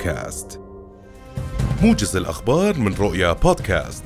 بودكاست. موجز الأخبار من رؤيا بودكاست.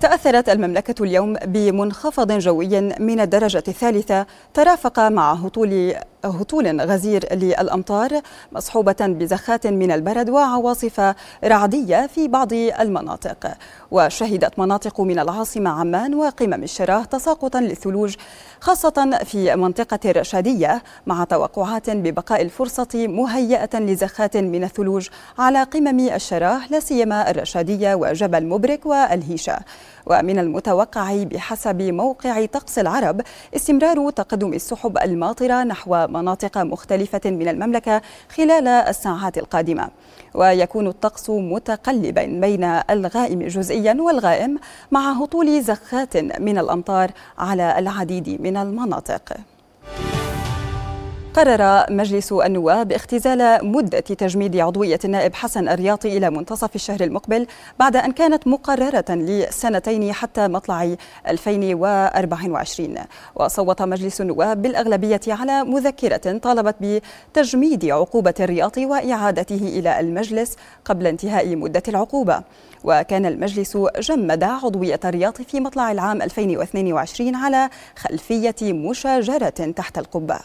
تأثرت المملكة اليوم بمنخفض جوي من الدرجة الثالثة ترافق مع هطول هطول غزير للأمطار مصحوبة بزخات من البرد وعواصف رعدية في بعض المناطق. وشهدت مناطق من العاصمة عمان وقمم الشراه تساقطا للثلوج خاصة في منطقة الرشادية مع توقعات ببقاء الفرصة مهيئة لزخات من الثلوج على قمم الشراه لا سيما الرشادية وجبل مبرك والهيشة. ومن المتوقع بحسب موقع طقس العرب استمرار تقدم السحب الماطرة نحو مناطق مختلفة من المملكة خلال الساعات القادمة. ويكون الطقس متقلبا بين الغائم جزئيا والغائم مع هطول زخات من الأمطار على العديد من المناطق. قرر مجلس النواب اختزال مدة تجميد عضوية النائب حسن الرياضي إلى منتصف الشهر المقبل بعد أن كانت مقررة لسنتين حتى مطلع 2024 وصوت مجلس النواب بالأغلبية على مذكرة طالبت بتجميد عقوبة الرياضي وإعادته إلى المجلس قبل انتهاء مدة العقوبة. وكان المجلس جمد عضوية الرياض في مطلع العام 2022 على خلفية مشاجرة تحت القبة.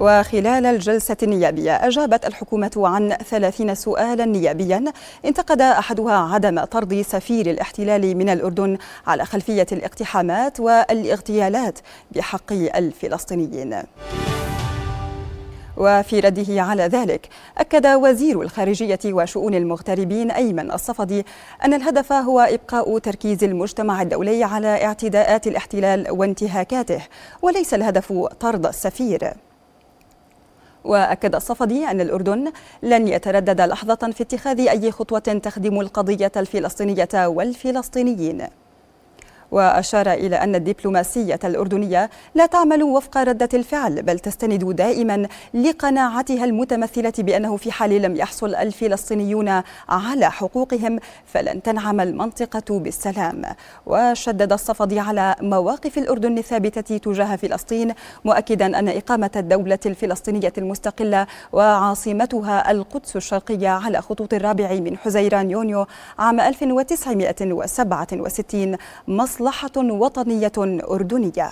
وخلال الجلسة النيابية أجابت الحكومة عن ثلاثين سؤالا نيابيا. انتقد أحدها عدم طرد سفير الاحتلال من الأردن على خلفية الاقتحامات والاغتيالات بحق الفلسطينيين. وفي رده على ذلك أكد وزير الخارجية وشؤون المغتربين أيمن الصفدي أن الهدف هو إبقاء تركيز المجتمع الدولي على اعتداءات الاحتلال وانتهاكاته وليس الهدف طرد السفير. وأكد الصفدي أن الأردن لن يتردد لحظة في اتخاذ أي خطوة تخدم القضية الفلسطينية والفلسطينيين. وأشار إلى أن الدبلوماسية الأردنية لا تعمل وفق ردة الفعل بل تستند دائما لقناعتها المتمثلة بأنه في حال لم يحصل الفلسطينيون على حقوقهم فلن تنعم المنطقة بالسلام. وشدد الصفدي على مواقف الأردن الثابتة تجاه فلسطين مؤكدا أن إقامة الدولة الفلسطينية المستقلة وعاصمتها القدس الشرقية على خطوط الرابع من حزيران يونيو عام 1967 مصر مصلحة وطنية أردنية.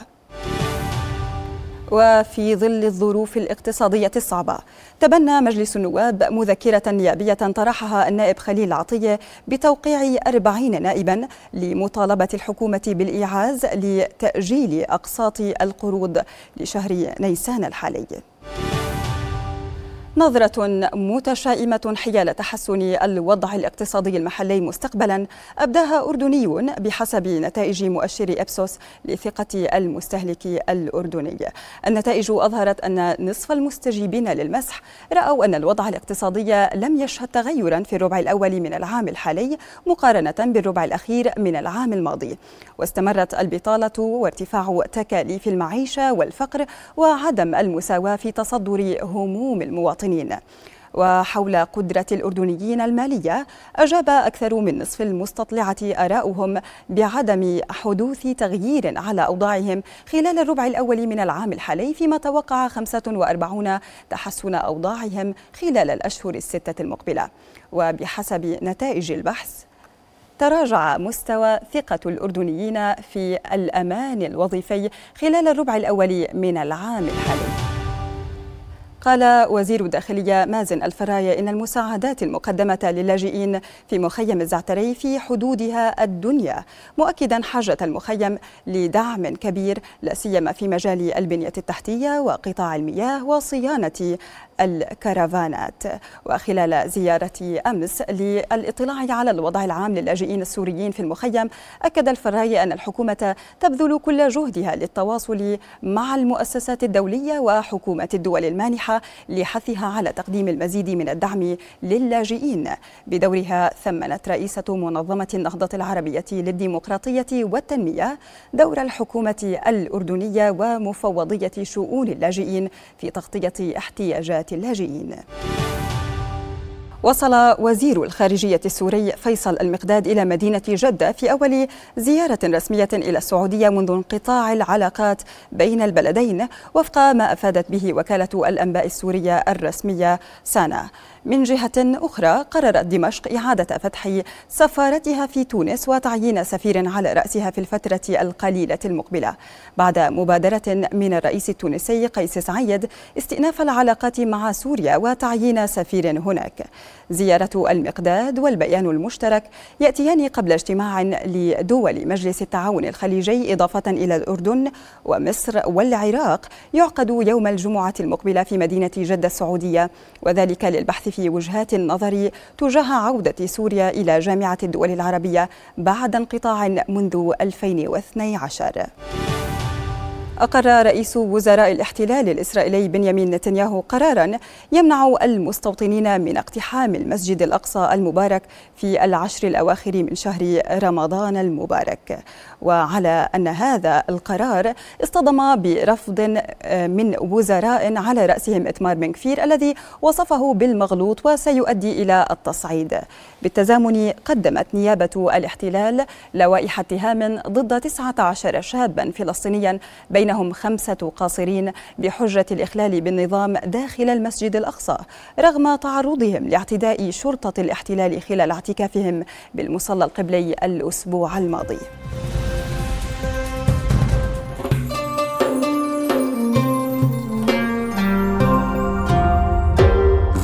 وفي ظل الظروف الاقتصادية الصعبة تبنى مجلس النواب مذكرة نيابية طرحها النائب خليل عطية بتوقيع أربعين نائبا لمطالبة الحكومة بالإيعاز لتأجيل أقساط القروض لشهر نيسان الحالي. نظرة متشائمة حيال تحسن الوضع الاقتصادي المحلي مستقبلا أبداها أردنيون بحسب نتائج مؤشر إبسوس لثقة المستهلك الأردني. النتائج أظهرت أن نصف المستجيبين للمسح رأوا أن الوضع الاقتصادي لم يشهد تغيرا في الربع الأول من العام الحالي مقارنة بالربع الأخير من العام الماضي. واستمرت البطالة وارتفاع تكاليف المعيشة والفقر وعدم المساواة في تصدر هموم المواطنين. المواطنين. وحول قدرة الأردنيين المالية أجاب أكثر من نصف المستطلعة آراؤهم بعدم حدوث تغيير على أوضاعهم خلال الربع الأول من العام الحالي فيما توقع 45 تحسن أوضاعهم خلال الأشهر الستة المقبلة. وبحسب نتائج البحث تراجع مستوى ثقة الأردنيين في الأمان الوظيفي خلال الربع الأول من العام الحالي. قال وزير الداخلية مازن الفراية إن المساعدات المقدمة للاجئين في مخيم الزعتري في حدودها الدنيا مؤكدا حاجة المخيم لدعم كبير لا سيما في مجال البنية التحتية وقطاع المياه وصيانة الكرفانات وخلال زيارة أمس للاطلاع على الوضع العام للاجئين السوريين في المخيم أكد الفراي أن الحكومة تبذل كل جهدها للتواصل مع المؤسسات الدولية وحكومة الدول المانحة لحثها على تقديم المزيد من الدعم للاجئين. بدورها ثمنت رئيسة منظمة النهضة العربية للديمقراطية والتنمية دور الحكومة الأردنية ومفوضية شؤون اللاجئين في تغطية احتياجات اللاجئين. وصل وزير الخارجية السوري فيصل المقداد إلى مدينة جدة في أول زيارة رسمية إلى السعودية منذ انقطاع العلاقات بين البلدين وفق ما أفادت به وكالة الأنباء السورية الرسمية سانا. من جهة أخرى قررت دمشق إعادة فتح سفارتها في تونس وتعيين سفير على رأسها في الفترة القليلة المقبلة. بعد مبادرة من الرئيس التونسي قيس سعيد استئناف العلاقات مع سوريا وتعيين سفير هناك. زيارة المقداد والبيان المشترك يأتيان قبل اجتماع لدول مجلس التعاون الخليجي إضافة إلى الأردن ومصر والعراق يعقد يوم الجمعة المقبلة في مدينة جدة السعودية. وذلك للبحث في وجهات النظر تجاه عودة سوريا إلى جامعة الدول العربية بعد انقطاع منذ 2012 أقر رئيس وزراء الاحتلال الإسرائيلي بنيامين نتنياهو قرارا يمنع المستوطنين من اقتحام المسجد الأقصى المبارك في العشر الأواخر من شهر رمضان المبارك. وعلى أن هذا القرار اصطدم برفض آه، من وزراء على رأسهم إتمار بن كفير الذي وصفه بالمغلوط وسيؤدي إلى التصعيد. بالتزامن قدمت نيابة الاحتلال لوائح اتهام ضد 19 شابا فلسطينيا بين بينهم خمسة قاصرين بحجة الإخلال بالنظام داخل المسجد الأقصى رغم تعرضهم لاعتداء شرطة الاحتلال خلال اعتكافهم بالمصلى القبلي الأسبوع الماضي.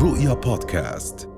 رؤيا بودكاست.